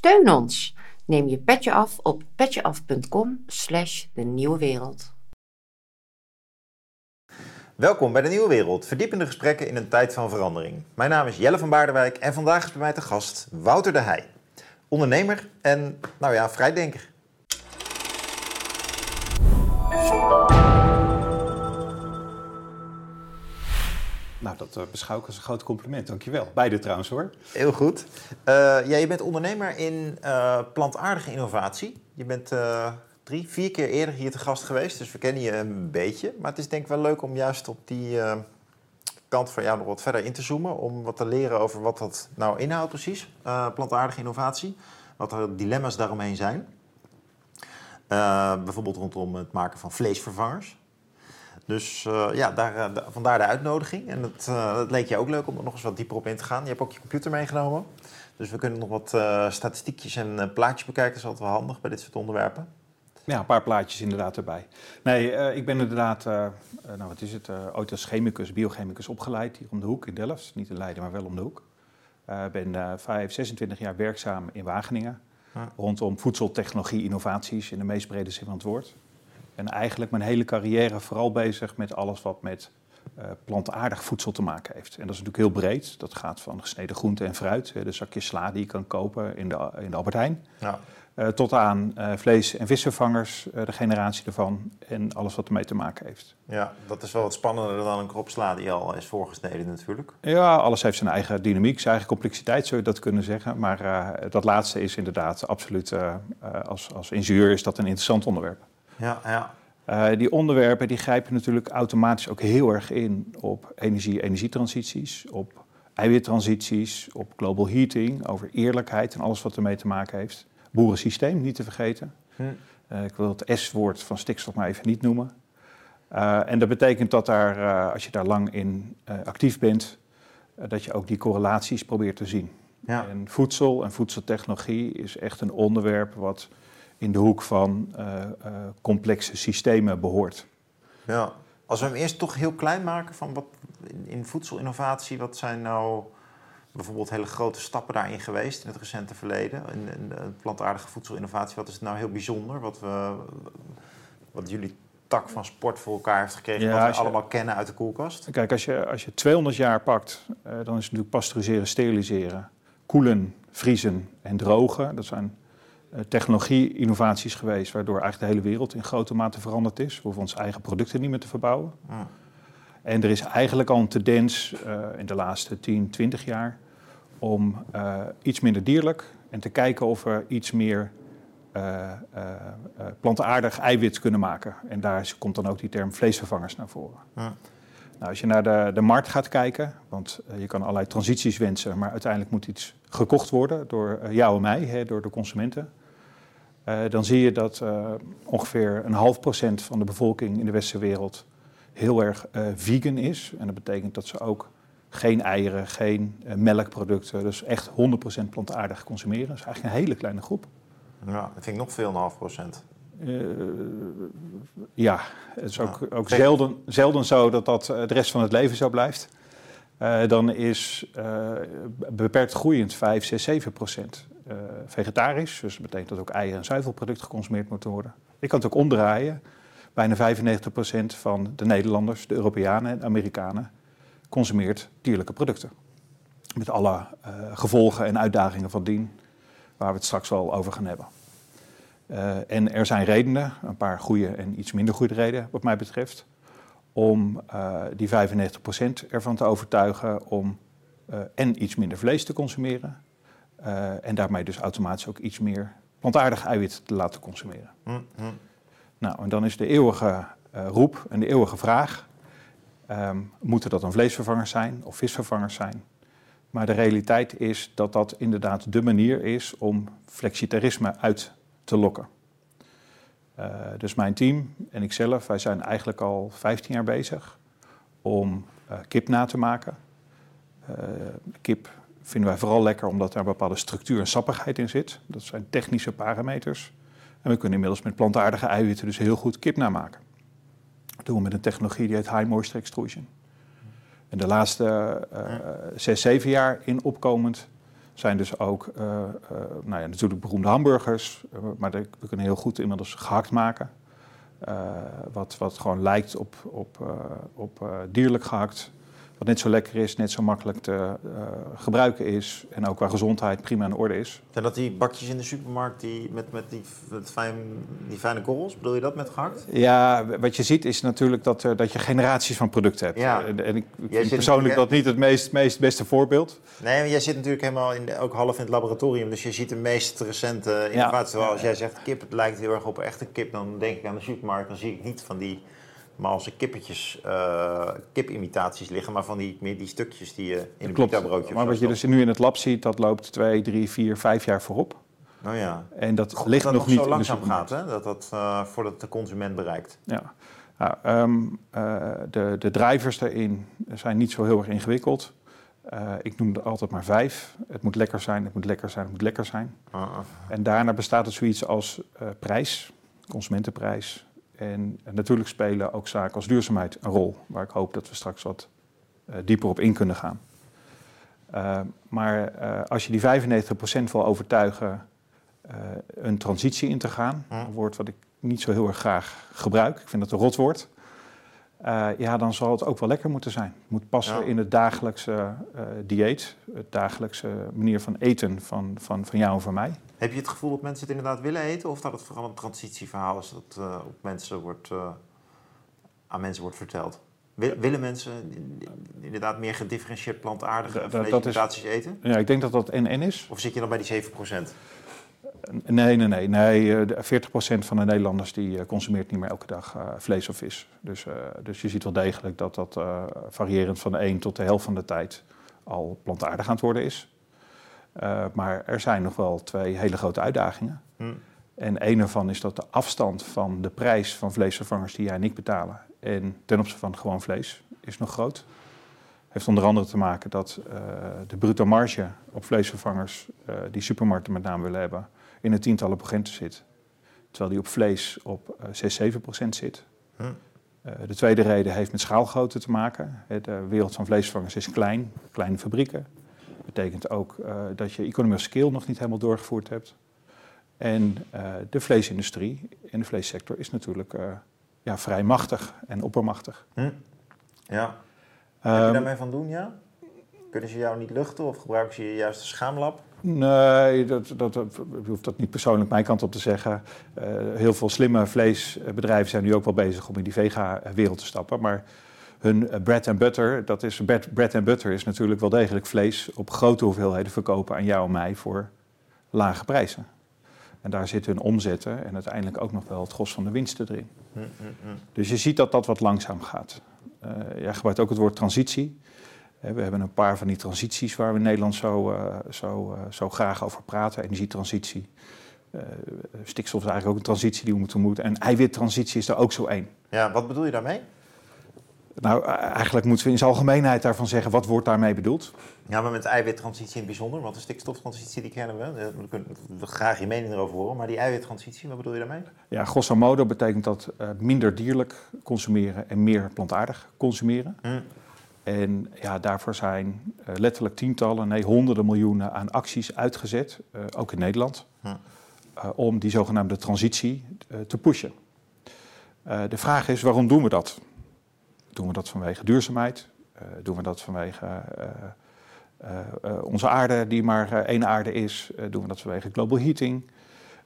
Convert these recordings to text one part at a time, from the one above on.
Steun ons. Neem je petje af op petjeaf.com slash de nieuwe wereld. Welkom bij de Nieuwe Wereld, verdiepende gesprekken in een tijd van verandering. Mijn naam is Jelle van Baardenwijk en vandaag is bij mij te gast Wouter de Heij. Ondernemer en, nou ja, vrijdenker. Nou, dat uh, beschouw ik als een groot compliment. Dankjewel. Beide trouwens hoor. Heel goed. Uh, ja, je bent ondernemer in uh, plantaardige innovatie. Je bent drie, vier keer eerder hier te gast geweest, dus we kennen je een beetje. Maar het is denk ik wel leuk om juist op die kant van jou nog wat verder in te zoomen. Om wat te leren over wat dat nou inhoudt precies, plantaardige innovatie. Wat er dilemma's daaromheen zijn. bijvoorbeeld rondom het maken van vleesvervangers. Dus uh, ja, daar, uh, vandaar de uitnodiging. En het, uh, het, leek je ook leuk om er nog eens wat dieper op in te gaan. Je hebt ook je computer meegenomen. Dus we kunnen nog wat statistiekjes en plaatjes bekijken. Dat is altijd wel handig bij dit soort onderwerpen. Ja, een paar plaatjes inderdaad erbij. Nee, ik ben inderdaad, nou wat is het, ooit als chemicus, biochemicus opgeleid hier om de hoek in Delft. Niet in Leiden, maar wel om de hoek. Ik ben 5, 26 jaar werkzaam in Wageningen. Ja. Rondom voedseltechnologie, innovaties in de meest brede zin van het woord. En eigenlijk mijn hele carrière vooral bezig met alles wat met uh, plantaardig voedsel te maken heeft. En dat is natuurlijk heel breed. Dat gaat van gesneden groente en fruit, de zakjes sla die je kan kopen in de, in de Albert Heijn. Ja. Uh, tot aan uh, vlees- en visvervangers, de generatie ervan en alles wat ermee te maken heeft. Ja, dat is wel wat spannender dan een krop sla die al is voorgesneden natuurlijk. Ja, alles heeft zijn eigen dynamiek, zijn eigen complexiteit zou je dat kunnen zeggen. Maar dat laatste is inderdaad absoluut, als, als ingenieur is dat een interessant onderwerp. Ja, ja. Uh, die onderwerpen die grijpen natuurlijk automatisch ook heel erg in op energie, energietransities, op eiwittransities, op global heating, over eerlijkheid en alles wat ermee te maken heeft. Boerensysteem, niet te vergeten. Hm. Uh, ik wil het S-woord van stikstof maar even niet noemen. Uh, en dat betekent dat daar, als je daar lang in actief bent, dat je ook die correlaties probeert te zien. Ja. En voedsel en voedseltechnologie is echt een onderwerp wat in de hoek van uh, uh, complexe systemen behoort. Ja, als we hem eerst toch heel klein maken van wat in voedselinnovatie, wat zijn nou bijvoorbeeld hele grote stappen daarin geweest in het recente verleden? In, in plantaardige voedselinnovatie, wat is het nou heel bijzonder? Wat, we, wat jullie tak van sport voor elkaar heeft gekregen, ja, wat we allemaal kennen uit de koelkast? Kijk, als je, als je 200 jaar pakt, uh, dan is het natuurlijk pasteuriseren, steriliseren, koelen, vriezen en drogen. Dat zijn eh, technologie-innovaties geweest, waardoor eigenlijk de hele wereld in grote mate veranderd is. We hoeven onze eigen producten niet meer te verbouwen. Ah. En er is eigenlijk al een tendens uh, in de laatste 10, 20 jaar om uh, iets minder dierlijk en te kijken of we iets meer plantaardig eiwit kunnen maken. En daar komt dan ook die term vleesvervangers naar voren. Ah. Nou, als je naar de, de markt gaat kijken, want je kan allerlei transities wensen, maar uiteindelijk moet iets gekocht worden door jou en mij, hè, door de consumenten. Uh, dan zie je dat uh, ongeveer een half procent van de bevolking in de westerse wereld heel erg uh, vegan is. En dat betekent dat ze ook geen eieren, geen melkproducten, dus echt 100% plantaardig consumeren. Dat is eigenlijk een hele kleine groep. Ja, dat vind ik nog veel, een half procent. ja, het is ook, ook zelden, zelden zo dat dat de rest van het leven zo blijft. dan is beperkt groeiend 5, 6, 7 procent. Eh, vegetarisch. Dus dat betekent dat ook eieren en zuivelproducten geconsumeerd moeten worden. Ik kan het ook omdraaien. Bijna 95% van de Nederlanders, de Europeanen en Amerikanen consumeert dierlijke producten. Met alle uh, gevolgen en uitdagingen van dien, waar we het straks wel over gaan hebben. Uh, en er zijn redenen, een paar goede en iets minder goede redenen wat mij betreft, om die 95% ervan te overtuigen om en iets minder vlees te consumeren uh, en daarmee dus automatisch ook iets meer plantaardig eiwit te laten consumeren. Mm -hmm. Nou, en dan is de eeuwige uh, roep en de eeuwige vraag: um, moeten dat dan vleesvervangers zijn of visvervangers zijn? Maar de realiteit is dat dat inderdaad de manier is om flexitarisme uit te lokken. Uh, dus mijn team en ikzelf, wij zijn eigenlijk al 15 jaar bezig om kip na te maken. kip vinden wij vooral lekker omdat er een bepaalde structuur en sappigheid in zit. Dat zijn technische parameters. En we kunnen inmiddels met plantaardige eiwitten dus heel goed kip namaken. Dat doen we met een technologie die heet High Moisture Extrusion. En de laatste uh, zes, zeven jaar in opkomend zijn dus ook uh, uh, nou ja, natuurlijk beroemde hamburgers, maar we kunnen heel goed inmiddels gehakt maken. wat, wat gewoon lijkt op, op, op dierlijk gehakt. Wat net zo lekker is, net zo makkelijk te uh, gebruiken is. En ook qua gezondheid prima in orde is. Zijn dat die bakjes in de supermarkt die, met, met die, met fijn, die fijne korrels? Bedoel je dat met gehakt? Ja, wat je ziet is natuurlijk dat, uh, dat je generaties van producten hebt. Ja. En, en ik vind persoonlijk dat niet het meest, meest beste voorbeeld. Nee, maar jij zit natuurlijk helemaal in de, ook half in het laboratorium. Dus je ziet de meest recente innovaties. Ja. Als jij zegt kip, het lijkt heel erg op echte kip. Dan denk ik aan de supermarkt. Dan zie ik niet van die maar als er kippetjes, uh, kipimitaties liggen, maar van die, meer die stukjes die je in een pita broodje Maar wat je dus nu in het lab ziet, dat loopt twee, drie, vier, vijf jaar voorop. Nou ja. En dat Goed, ligt dat nog, nog niet zo langzaam gaat, hè? Dat dat uh, voordat het de consument bereikt. Ja. Nou, um, uh, de, de drivers daarin zijn niet zo heel erg ingewikkeld. Uh, ik noem er altijd maar vijf. Het moet lekker zijn, het moet lekker zijn, het moet lekker zijn. Uh -uh. En daarna bestaat er zoiets als prijs, consumentenprijs, en natuurlijk spelen ook zaken als duurzaamheid een rol, waar ik hoop dat we straks wat uh, dieper op in kunnen gaan. Uh, maar uh, als je die 95% wil overtuigen een transitie in te gaan, een woord wat ik niet zo heel erg graag gebruik, ik vind dat een rotwoord, ja, dan zal het ook wel lekker moeten zijn. Het moet passen ja. in het dagelijkse dieet, het dagelijkse manier van eten van, van, van jou en van mij. Heb je het gevoel dat mensen het inderdaad willen eten? Of dat het vooral een transitieverhaal is dat uh, op mensen wordt, uh, aan mensen wordt verteld? Wil, willen mensen inderdaad meer gedifferentieerd plantaardige vleesimitaties eten? Ja, ik denk dat dat NN is. Of zit je dan bij die 7%? Nee, nee, nee. nee 40% van de Nederlanders die consumeert niet meer elke dag vlees of vis. Dus, dus je ziet wel degelijk dat dat variërend van de 1 tot de helft van de tijd al plantaardig aan het worden is. Uh, maar er zijn nog wel twee hele grote uitdagingen. Hmm. En een daarvan is dat de afstand van de prijs van vleesvervangers die jij en ik betalen en ten opzichte van gewoon vlees is nog groot. Heeft onder andere te maken dat uh, de bruto marge op vleesvervangers, uh, die supermarkten met name willen hebben, in een tientallen procenten zit. Terwijl die op vlees op 6, 7 procent zit. Hmm. de tweede reden heeft met schaalgrootte te maken. De wereld van vleesvervangers is klein, kleine fabrieken betekent ook uh, dat je economy of scale nog niet helemaal doorgevoerd hebt. En uh, de vleesindustrie en de vleessector is natuurlijk uh, ja, vrij machtig en oppermachtig. Hm. Ja. Um, Heb je ehm, daarmee van doen, ja? Kunnen ze jou niet luchten of gebruiken ze je juist een schaamlab? Nee, dat, dat, dat, ik hoef dat niet persoonlijk mijn kant op te zeggen. Uh, heel veel slimme vleesbedrijven zijn nu ook wel bezig om in die vega-wereld te stappen. Maar hun eh, bread and butter, dat is, bread, bread and butter is natuurlijk wel degelijk vlees op grote hoeveelheden verkopen aan jou en mij voor lage prijzen. En daar zitten hun omzetten en uiteindelijk ook nog wel het gros van de winsten erin. Mm, mm, mm. Dus je ziet dat dat wat langzaam gaat. Uh, jij gebruikt ook het woord transitie. Uh, we hebben een paar van die transities waar we in Nederland zo, uh, zo, zo graag over praten. Energietransitie. stikstof is eigenlijk ook een transitie die we moeten moeten. En eiwittransitie is er ook zo één. Ja, wat bedoel je daarmee? Nou, eigenlijk moeten we in zijn algemeenheid daarvan zeggen, wat wordt daarmee bedoeld? Ja, maar met eiwittransitie in het bijzonder, want de stikstoftransitie die kennen we. We kunnen graag je mening erover horen, maar die eiwittransitie, wat bedoel je daarmee? Ja, grosso modo betekent dat uh, minder dierlijk consumeren en meer plantaardig consumeren. Mm. En ja, daarvoor zijn letterlijk tientallen, nee honderden miljoenen aan acties uitgezet, ook in Nederland, mm. om die zogenaamde transitie te pushen. de vraag is, waarom doen we dat? Doen we dat vanwege duurzaamheid? Uh, doen we dat vanwege uh, uh, onze aarde, die maar één aarde is? doen we dat vanwege global heating?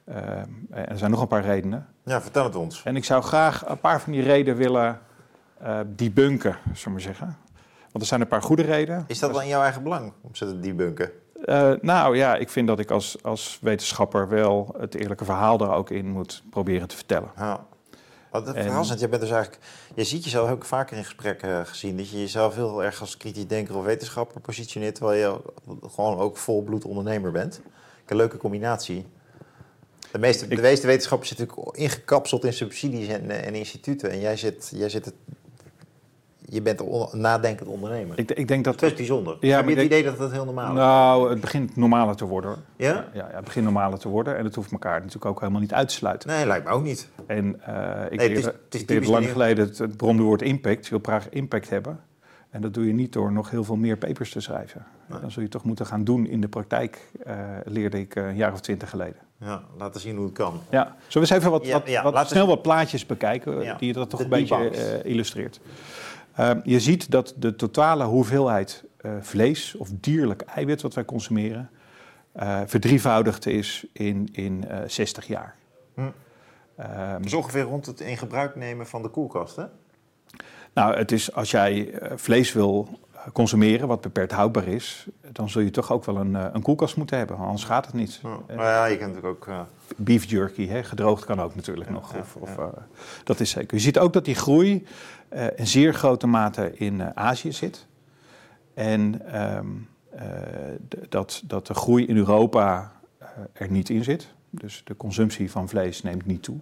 en er zijn nog een paar redenen. Ja, vertel het ons. En ik zou graag een paar van die redenen willen debunken, zullen we maar zeggen. Want er zijn een paar goede redenen. Is dat wel in jouw eigen belang om ze te debunken? Uh, nou ja, ik vind dat ik als, als wetenschapper wel het eerlijke verhaal er ook in moet proberen te vertellen. Ja. Wat verrassend, je bent dus eigenlijk, je ziet jezelf ook vaker in gesprekken uh, gezien, dat je jezelf heel erg als kritisch denker of wetenschapper positioneert, terwijl je gewoon ook volbloed ondernemer bent. Een leuke combinatie. De meeste, de meeste wetenschappers zitten natuurlijk ingekapseld in subsidies en, eh, en instituten. En jij zit, jij zit het je bent een nadenkend ondernemer. Ik, ik denk dat... Dat is bijzonder. Ja, Heb je het idee dat dat heel normaal is? Nou, het begint normaler te worden. Ja? Ja, ja, het begint normaler te worden. En het hoeft elkaar natuurlijk ook helemaal niet uit te sluiten. Nee, lijkt me ook niet. En uh, ik nee, leerde, het is, het is lang geleden het, het beroemde woord impact. Je wil graag impact hebben. En dat doe je niet door nog heel veel meer papers te schrijven. Dan zul je toch moeten gaan doen in de praktijk, uh, leerde ik een jaar of twintig geleden. Ja, laten zien hoe het kan. Ja, zullen we eens even wat, wat, wat snel wat plaatjes bekijken, die dat toch een beetje uh, illustreert. Uh, je ziet dat de totale hoeveelheid vlees of dierlijk eiwit wat wij consumeren, verdrievoudigd is in, in 60 jaar. Hm. Um, dus ongeveer rond het in gebruik nemen van de koelkast, hè? Nou, het is als jij vlees wil consumeren, wat beperkt houdbaar is, dan zul je toch ook wel een, een koelkast moeten hebben, anders gaat het niet. Oh, maar ja, je kent natuurlijk ook... Uh... Beef jerky, hè, gedroogd kan ook natuurlijk nog. Of, of, uh, dat is zeker. Je ziet ook dat die groei uh, in zeer grote mate in Azië zit. En um, dat, dat de groei in Europa er niet in zit. Dus de consumptie van vlees neemt niet toe.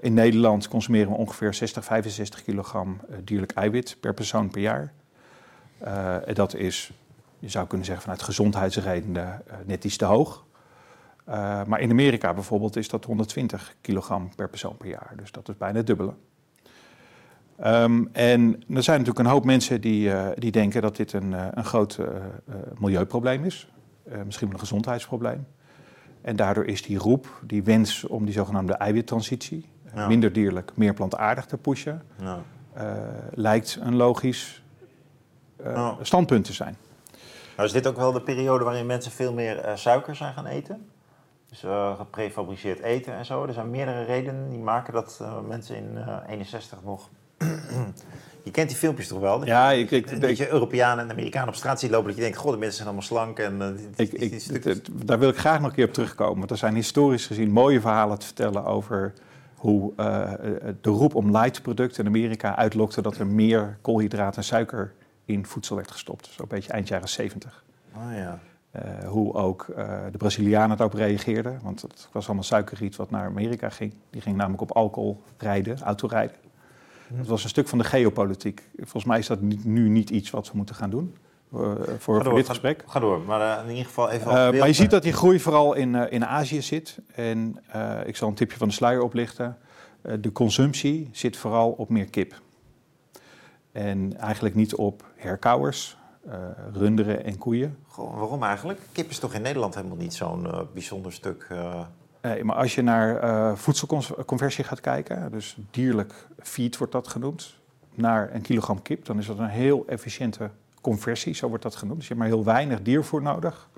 in Nederland consumeren we ongeveer 60, 65 kilogram dierlijk eiwit per persoon per jaar. Uh, dat is, je zou kunnen zeggen vanuit gezondheidsredenen, uh, net iets te hoog. Uh, maar in Amerika bijvoorbeeld is dat 120 kilogram per persoon per jaar. Dus dat is bijna het dubbele. Um, en er zijn natuurlijk een hoop mensen die, die denken dat dit een, een groot milieuprobleem is. misschien wel een gezondheidsprobleem. En daardoor is die roep, die wens om die zogenaamde eiwittransitie, ja. minder dierlijk, meer plantaardig te pushen, ja. lijkt een logisch uh, standpunten zijn. Nou, is dit ook wel de periode waarin mensen veel meer uh, suiker zijn gaan eten? Dus uh, geprefabriceerd eten en zo. Er zijn meerdere redenen die maken dat mensen in 61 nog... je kent die filmpjes toch wel? Ja, je, ik, ik, dat je Europeanen en Amerikanen op straat ziet lopen... dat je denkt, god, de mensen zijn allemaal slank. En, ik, ik, daar wil ik graag nog een keer op terugkomen. Want er zijn historisch gezien mooie verhalen te vertellen over hoe uh, de roep om light producten in Amerika uitlokte dat er meer koolhydraten en suiker in voedsel werd gestopt. Zo'n beetje eind jaren 70. Oh, ja. Uh, hoe ook uh, de Brazilianen daarop reageerden. Want het was allemaal suikerriet wat naar Amerika ging. Die ging namelijk op alcohol rijden, autorijden. Hm. Dat was een stuk van de geopolitiek. Volgens mij is dat nu niet iets wat we moeten gaan doen. Uh, voor, door, dit ga, gesprek. Ga door, maar in ieder geval even. maar je ziet dat die groei vooral in, in Azië zit. En ik zal een tipje van de sluier oplichten. de consumptie zit vooral op meer kip. En eigenlijk niet op herkauwers, uh, runderen en koeien. Goh, waarom eigenlijk? Kip is toch in Nederland helemaal niet zo'n uh, bijzonder stuk. Uh... Nee, maar als je naar voedselconversie gaat kijken, dus dierlijk feed wordt dat genoemd, naar een kilogram kip, dan is dat een heel efficiënte conversie, zo wordt dat genoemd. Dus je hebt maar heel weinig diervoer nodig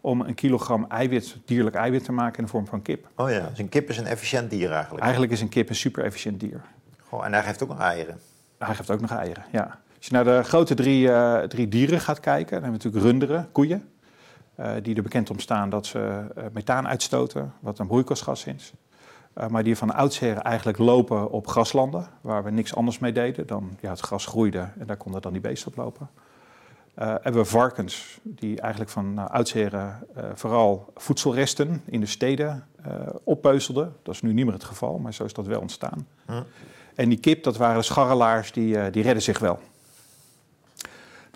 om een kilogram eiwit, dierlijk eiwit te maken in de vorm van kip. Oh ja, dus een kip is een efficiënt dier eigenlijk? Eigenlijk is een kip een super efficiënt dier. Goh, en hij geeft ook nog eieren? Hij geeft ook nog eieren, ja. Als je naar de grote drie, uh, drie dieren gaat kijken, dan hebben we natuurlijk runderen, koeien. Uh, die er bekend om staan dat ze uh, methaan uitstoten, wat een broeikasgas is. maar die van oudsher eigenlijk lopen op graslanden, waar we niks anders mee deden dan ja, het gras groeide en daar konden dan die beesten op lopen. hebben we varkens, die eigenlijk van nou, oudsher vooral voedselresten in de steden oppeuzelden. Dat is nu niet meer het geval, maar zo is dat wel ontstaan. Hm. En die kip, dat waren scharrelaars, die, uh, die redden zich wel.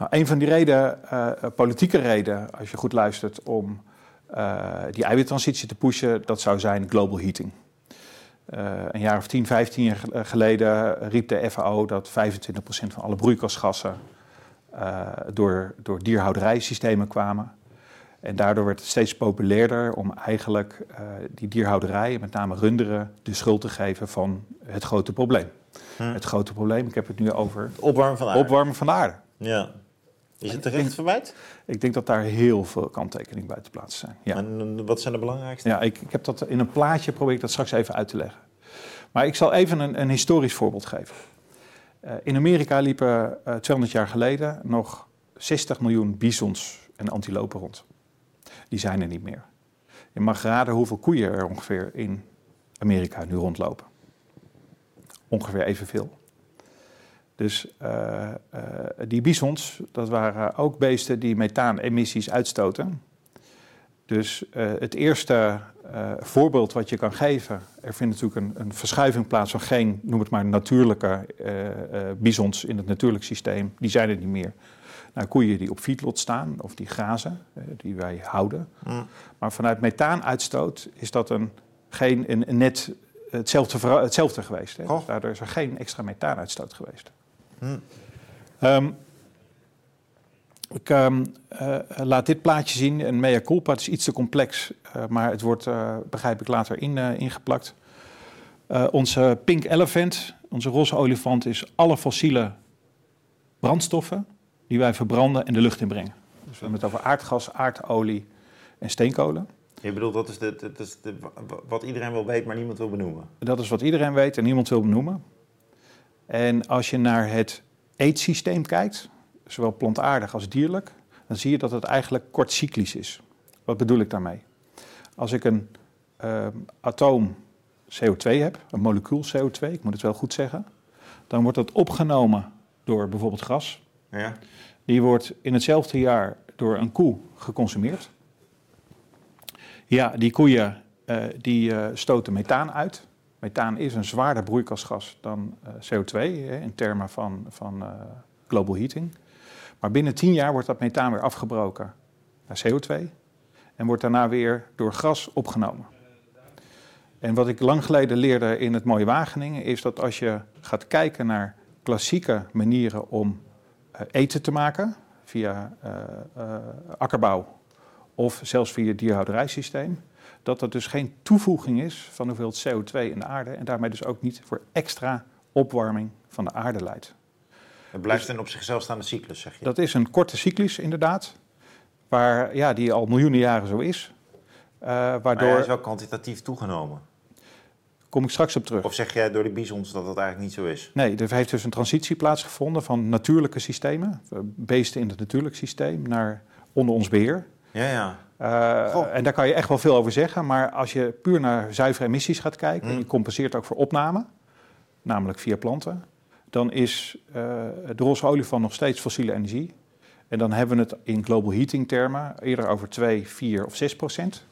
Nou, een van die reden, uh, politieke reden, als je goed luistert, om uh, die eiwittransitie te pushen, dat zou zijn global heating. een jaar of 10, 15 jaar geleden riep de FAO dat 25% van alle broeikasgassen door, door dierhouderijsystemen kwamen. En daardoor werd het steeds populairder om eigenlijk uh, die dierhouderij, met name runderen, de schuld te geven van het grote probleem. Hm. Het grote probleem, ik heb het nu over... Het opwarmen van de aarde. Opwarmen van de aarde. Ja. Is het terecht verwijt? Ik denk dat daar heel veel kanttekeningen bij te plaatsen zijn. Ja. En wat zijn de belangrijkste? Ja, ik, ik heb dat in een plaatje, probeer ik dat straks even uit te leggen. Maar ik zal even een, een historisch voorbeeld geven. Uh, in Amerika liepen uh, 200 jaar geleden nog 60 miljoen bisons en antilopen rond die zijn er niet meer. Je mag raden hoeveel koeien er ongeveer in Amerika nu rondlopen. Ongeveer evenveel. Dus uh, uh, die bisons, dat waren ook beesten die methaanemissies uitstoten. Dus uh, het eerste voorbeeld wat je kan geven, er vindt natuurlijk een, een verschuiving plaats van geen, noem het maar, natuurlijke bisons in het natuurlijk systeem. Die zijn er niet meer naar koeien die op feedlot staan of die grazen, eh, die wij houden. Mm. Maar vanuit methaanuitstoot is dat een, geen, een, net hetzelfde, hetzelfde geweest. Hè? Daardoor is er geen extra methaanuitstoot geweest. Mm. Um, Ik ehm, eh, laat dit plaatje zien. Een mea culpa, het is iets te complex, uh, maar het wordt, uh, begrijp ik, later in, ingeplakt. onze pink elephant, onze roze olifant, is alle fossiele brandstoffen die wij verbranden en de lucht inbrengen. Dus we hebben het over aardgas, aardolie en steenkolen. Je bedoelt, dat is, de, dat is de, wat iedereen wel weet, maar niemand wil benoemen? Dat is wat iedereen weet en niemand wil benoemen. En als je naar het eetsysteem kijkt, zowel plantaardig als dierlijk, dan zie je dat het eigenlijk kortcyclisch is. Wat bedoel ik daarmee? Als ik een uh, atoom CO2 heb, een molecuul CO2, ik moet het wel goed zeggen, dan wordt dat opgenomen door bijvoorbeeld gras. Ja. Die wordt in hetzelfde jaar door een koe geconsumeerd. Ja, die koeien uh, die uh, stoten methaan uit. Methaan is een zwaarder broeikasgas dan uh, CO2 hè, in termen van, van global heating. Maar binnen tien jaar wordt dat methaan weer afgebroken naar CO2 en wordt daarna weer door gras opgenomen. En wat ik lang geleden leerde in het mooie Wageningen is dat als je gaat kijken naar klassieke manieren om uh, eten te maken via uh, akkerbouw of zelfs via het dierhouderijsysteem, dat dat dus geen toevoeging is van hoeveel CO2 in de aarde en daarmee dus ook niet voor extra opwarming van de aarde leidt. Het blijft dus, een op zichzelf staande cyclus, zeg je? Dat is een korte cyclus, inderdaad. Waar, ja, die al miljoenen jaren zo is. Uh, waardoor... Maar hij is wel kwantitatief toegenomen. Kom ik straks op terug. Of zeg jij door die bizons dat dat eigenlijk niet zo is? Nee, er heeft dus een transitie plaatsgevonden van natuurlijke systemen, beesten in het natuurlijk systeem, naar onder ons beheer. Ja, ja. Uh, en daar kan je echt wel veel over zeggen, maar als je puur naar zuivere emissies gaat kijken en je compenseert ook voor opname, namelijk via planten, dan is uh, de roze olifant nog steeds fossiele energie. En dan hebben we het in global heating termen eerder over 2, 4 of 6 procent.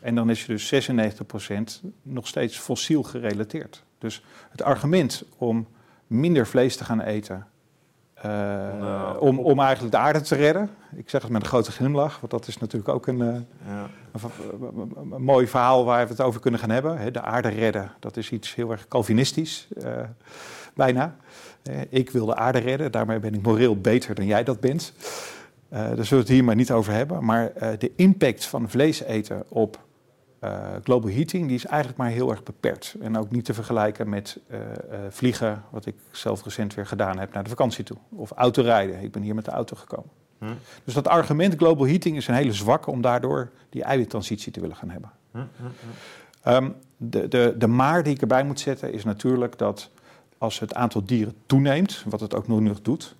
En dan is je dus 96 procent nog steeds fossiel gerelateerd. Dus het argument om minder vlees te gaan eten, nou, om, om eigenlijk de aarde te redden. Ik zeg het met een grote glimlach, want dat is natuurlijk ook een, uh, ja. een, mooi verhaal waar we het over kunnen gaan hebben. De aarde redden, dat is iets heel erg Calvinistisch. Uh, bijna. Eh, ik wil de aarde redden, daarmee ben ik moreel beter dan jij dat bent. Uh, daar zullen we het hier maar niet over hebben. Maar uh, de impact van vlees eten op uh, global heating die is eigenlijk maar heel erg beperkt. En ook niet te vergelijken met vliegen, wat ik zelf recent weer gedaan heb naar de vakantie toe. Of autorijden. Ik ben hier met de auto gekomen. Hm. Dus dat argument global heating is een hele zwakke om daardoor die eiwittransitie te willen gaan hebben. Hm, hm, um, de, de, de maar die ik erbij moet zetten is natuurlijk dat als het aantal dieren toeneemt, wat het ook nog doet,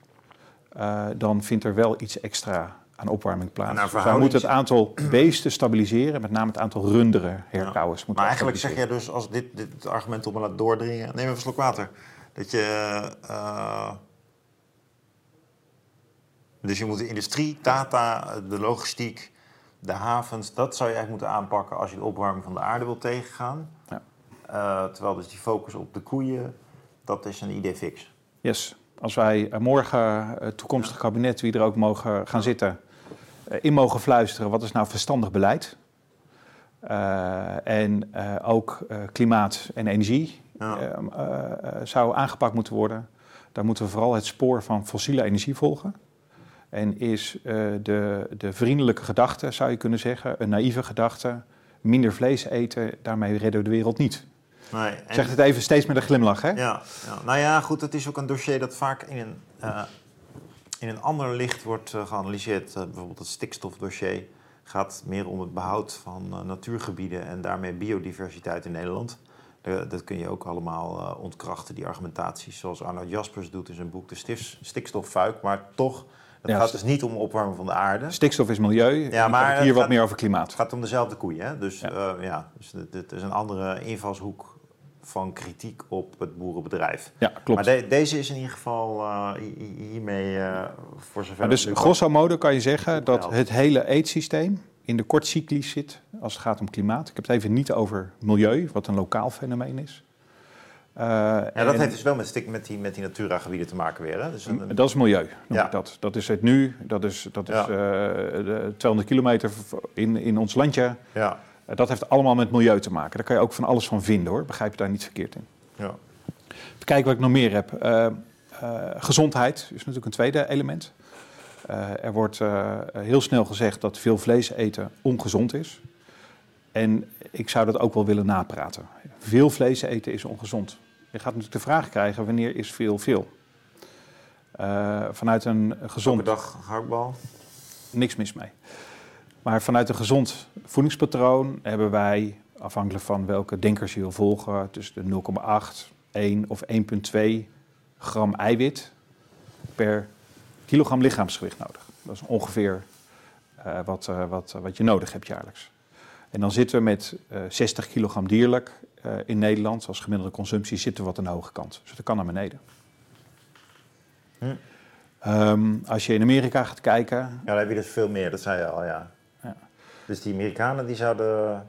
dan vindt er wel iets extra aan opwarming plaats. Dus wij moeten het aantal beesten stabiliseren, met name het aantal runderen, herkauwers. Ja. Maar eigenlijk zeg jij dus, als dit, dit argument op me laat doordringen, neem even een slok water. Dat je. Uh, dus je moet de industrie, data, de logistiek, de havens, dat zou je eigenlijk moeten aanpakken als je de opwarming van de aarde wil tegengaan. Ja. Uh, terwijl dus die focus op de koeien, dat is een idee fix. Yes. Als wij morgen het toekomstig kabinet, wie er ook mogen gaan zitten, eh, in mogen fluisteren wat is nou verstandig beleid. Uh, en uh, ook uh, klimaat en energie ja. zou aangepakt moeten worden. Dan moeten we vooral het spoor van fossiele energie volgen. En is de, de vriendelijke gedachte, zou je kunnen zeggen, een naïeve gedachte, minder vlees eten, daarmee redden we de wereld niet. Nee, en... Zeg het even steeds met een glimlach, hè? Ja, ja, nou ja, goed, dat is ook een dossier dat vaak in een, in een ander licht wordt uh, geanalyseerd. Uh, bijvoorbeeld het stikstofdossier gaat meer om het behoud van natuurgebieden en daarmee biodiversiteit in Nederland. dat kun je ook allemaal ontkrachten, die argumentaties, zoals Arnoud Jaspers doet in zijn boek De Stikstoffuik. Maar toch, het gaat dus niet om opwarming van de aarde. Stikstof is milieu, ja, maar hier wat meer over klimaat. Het gaat om dezelfde koeien, hè? Dus ja, ja dus dit is een andere invalshoek van kritiek op het boerenbedrijf. Ja, klopt. Maar deze is in ieder geval uh, hiermee uh, voor zover... dus grosso modo kan je zeggen dat het hele eetsysteem in de kortcyclies zit als het gaat om klimaat. Ik heb het even niet over milieu, wat een lokaal fenomeen is. Uh, ja, dat heeft dus wel met, met die, met die Natura-gebieden te maken weer. Hè? Dus een, dat is milieu, ja. dat. Dat is het nu, dat is, dat is ja. 200 kilometer in, in ons landje. Ja. Eh, dat heeft allemaal met milieu te maken. Daar kan je ook van alles van vinden hoor. Begrijp je daar niet verkeerd in. Ja. Even kijken wat ik nog meer heb. Uh, uh, gezondheid is natuurlijk een tweede element. Er wordt heel snel gezegd dat veel vlees eten ongezond is. En ik zou dat ook wel willen napraten. Veel vlees eten is ongezond. Je gaat natuurlijk de vraag krijgen, wanneer is veel veel? Uh, vanuit een gezond... Elke dag gehaktbal? Niks mis mee. Maar vanuit een gezond voedingspatroon hebben wij, afhankelijk van welke denkers je wil volgen, tussen de 0,8, 1 of 1,2 gram eiwit per kilogram lichaamsgewicht nodig. Dat is ongeveer uh, wat, uh, wat, wat je nodig hebt jaarlijks. En dan zitten we met uh, 60 kilogram dierlijk in Nederland. Als gemiddelde consumptie zitten we wat aan de hoge kant. Dus dat kan naar beneden. Hm. Um, als je in Amerika gaat kijken... Ja, dan heb je dus veel meer, dat zei je al, ja. Dus die Amerikanen die zouden...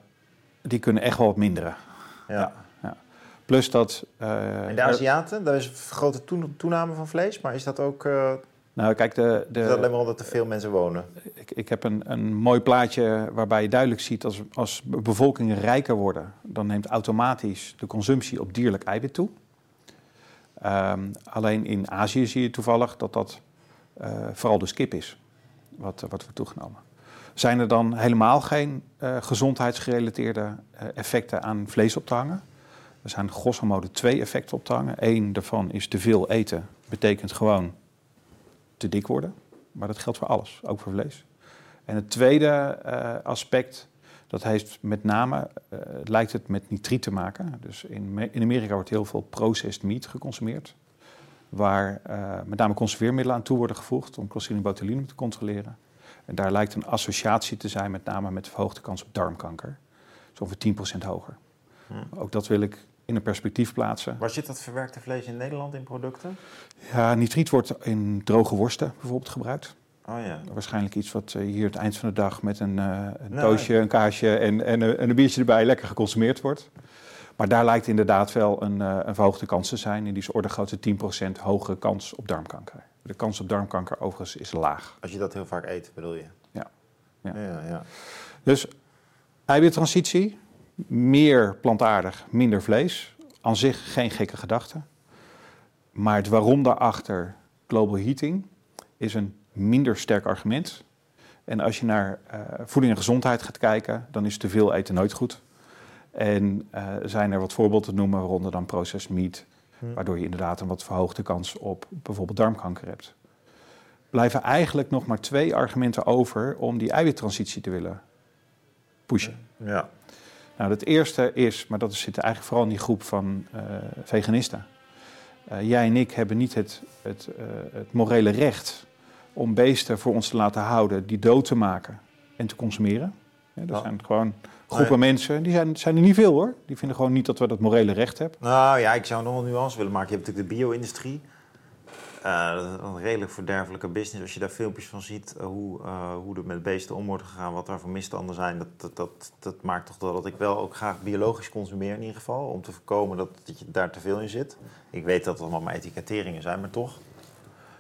Die kunnen echt wel wat minderen. Ja. ja. Plus dat... Uh, en de Aziaten, daar is een grote toename van vlees, maar is dat ook... Uh, nou, kijk, de, de, is dat alleen maar omdat er veel mensen wonen? Ik, ik heb een, een mooi plaatje waarbij je duidelijk ziet... als, als bevolkingen rijker worden... dan neemt automatisch de consumptie op dierlijk eiwit toe. Um, alleen in Azië zie je toevallig dat dat uh, vooral de skip is, wat, wat wordt toegenomen. Zijn er dan helemaal geen uh, gezondheidsgerelateerde uh, effecten aan vlees op te hangen? Er zijn grosso modo twee effecten op te hangen. Eén daarvan is te veel eten, betekent gewoon te dik worden. Maar dat geldt voor alles, ook voor vlees. En het tweede aspect dat heeft met name, lijkt het met nitriet te maken. Dus in, in, Amerika wordt heel veel processed meat geconsumeerd. Waar met name conserveermiddelen aan toe worden gevoegd om Clostridium botulinum te controleren. En daar lijkt een associatie te zijn met name met verhoogde kans op darmkanker. Dus ongeveer 10% hoger. Hmm. Ook dat wil ik in een perspectief plaatsen. Waar zit dat verwerkte vlees in Nederland in producten? Ja, nitriet wordt in droge worsten bijvoorbeeld gebruikt. Oh ja. Waarschijnlijk iets wat uh, hier het eind van de dag met een, uh, een nou, toosje, een kaasje en, en, en, een biertje erbij lekker geconsumeerd wordt. Maar daar lijkt inderdaad wel een, uh, een verhoogde kans te zijn. In die orde grote 10% hogere kans op darmkanker. De kans op darmkanker overigens is laag. Als je dat heel vaak eet, bedoel je? Ja. ja. ja, ja. Dus eiwittransitie, meer plantaardig, minder vlees. Aan zich geen gekke gedachte. Maar het waarom daarachter global heating is een minder sterk argument. En als je naar uh, voeding en gezondheid gaat kijken, dan is te veel eten nooit goed. En uh, zijn er wat voorbeelden te noemen, waaronder dan processed meat. Waardoor je inderdaad een wat verhoogde kans op bijvoorbeeld darmkanker hebt. Blijven eigenlijk nog maar twee argumenten over om die eiwittransitie te willen pushen. Ja. Nou, het eerste is, maar dat zit eigenlijk vooral in die groep van uh, veganisten. jij en ik hebben niet het, het, het morele recht om beesten voor ons te laten houden, die dood te maken en te consumeren. Ja, er zijn gewoon groepen mensen, die zijn, zijn er niet veel hoor. Die vinden gewoon niet dat we dat morele recht hebben. Nou ja, ik zou nog een nuance willen maken. Je hebt natuurlijk de bio-industrie. Uh, dat is een redelijk verderfelijke business. Als je daar filmpjes van ziet, uh, hoe, uh, hoe er met beesten om wordt gegaan, wat daar voor misstanden zijn, dat, dat, dat, dat, maakt toch wel dat ik wel ook graag biologisch consumeer in ieder geval. Om te voorkomen dat, dat je daar te veel in zit. Ik weet dat het allemaal maar etiketteringen zijn, maar toch.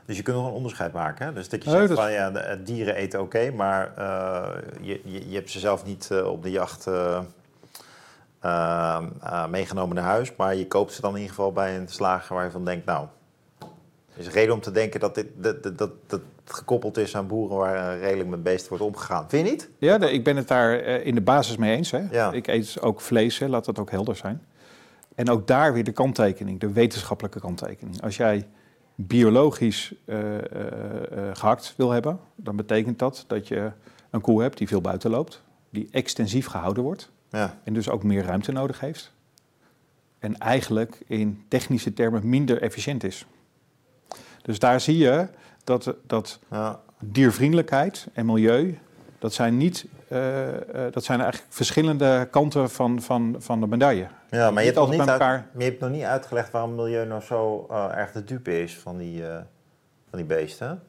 Dus je kunt nog een onderscheid maken. Hè? Dus dat je zegt van ja, de, dieren eten oké, maar uh, je, je, je, hebt ze zelf niet uh, op de jacht uh, meegenomen naar huis. Maar je koopt ze dan in ieder geval bij een slager waar je van denkt, nou, er is reden om te denken dat dit dat, dat, dat, gekoppeld is aan boeren waar redelijk met beesten wordt omgegaan. Vind je niet? Ja, ik ben het daar in de basis mee eens. Hè? Ja. Ik eet ook vlees, hè? laat dat ook helder zijn. En ook daar weer de kanttekening, de wetenschappelijke kanttekening. Als jij biologisch uh, uh, gehakt wil hebben, dan betekent dat dat je een koe hebt die veel buiten loopt, die extensief gehouden wordt ja. en dus ook meer ruimte nodig heeft. En eigenlijk in technische termen minder efficiënt is. Dus daar zie je dat, dat ja. diervriendelijkheid en milieu, dat zijn niet uh, uh, dat zijn eigenlijk verschillende kanten van, van, van de medaille. Ja, maar je hebt, nog niet uit, elkaar... je hebt nog niet uitgelegd waarom milieu nou zo uh, erg de dupe is van die, van die beesten.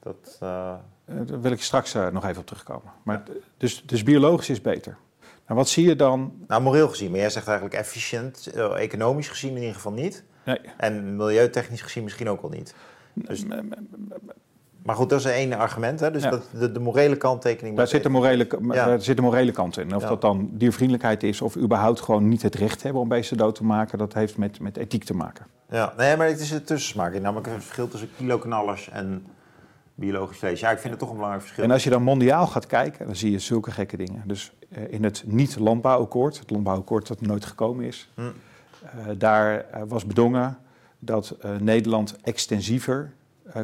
Dat, Daar wil ik straks nog even op terugkomen. Maar, dus, dus biologisch is beter. Nou, wat zie je dan? Nou, moreel gezien, maar jij zegt eigenlijk efficiënt, economisch gezien in ieder geval niet. Nee. En milieutechnisch gezien misschien ook wel niet. Dus... Maar goed, dat is één argument. Hè? Dus ja. dat, de, de, morele kanttekening... Daar zit, een morele, ja. daar zit een morele kant in. Of ja. dat dan diervriendelijkheid is of überhaupt gewoon niet het recht hebben om beesten dood te maken... dat heeft met, met ethiek te maken. Ja, nee, maar het is een tussensmaak. Namelijk een verschil tussen kiloknallers en biologisch vlees. Ja, ik vind het toch een belangrijk verschil. En als je dan mondiaal gaat kijken, dan zie je zulke gekke dingen. Dus uh, in het niet-landbouwakkoord, het landbouwakkoord dat nooit gekomen is, hm. uh, daar was bedongen dat Nederland extensiever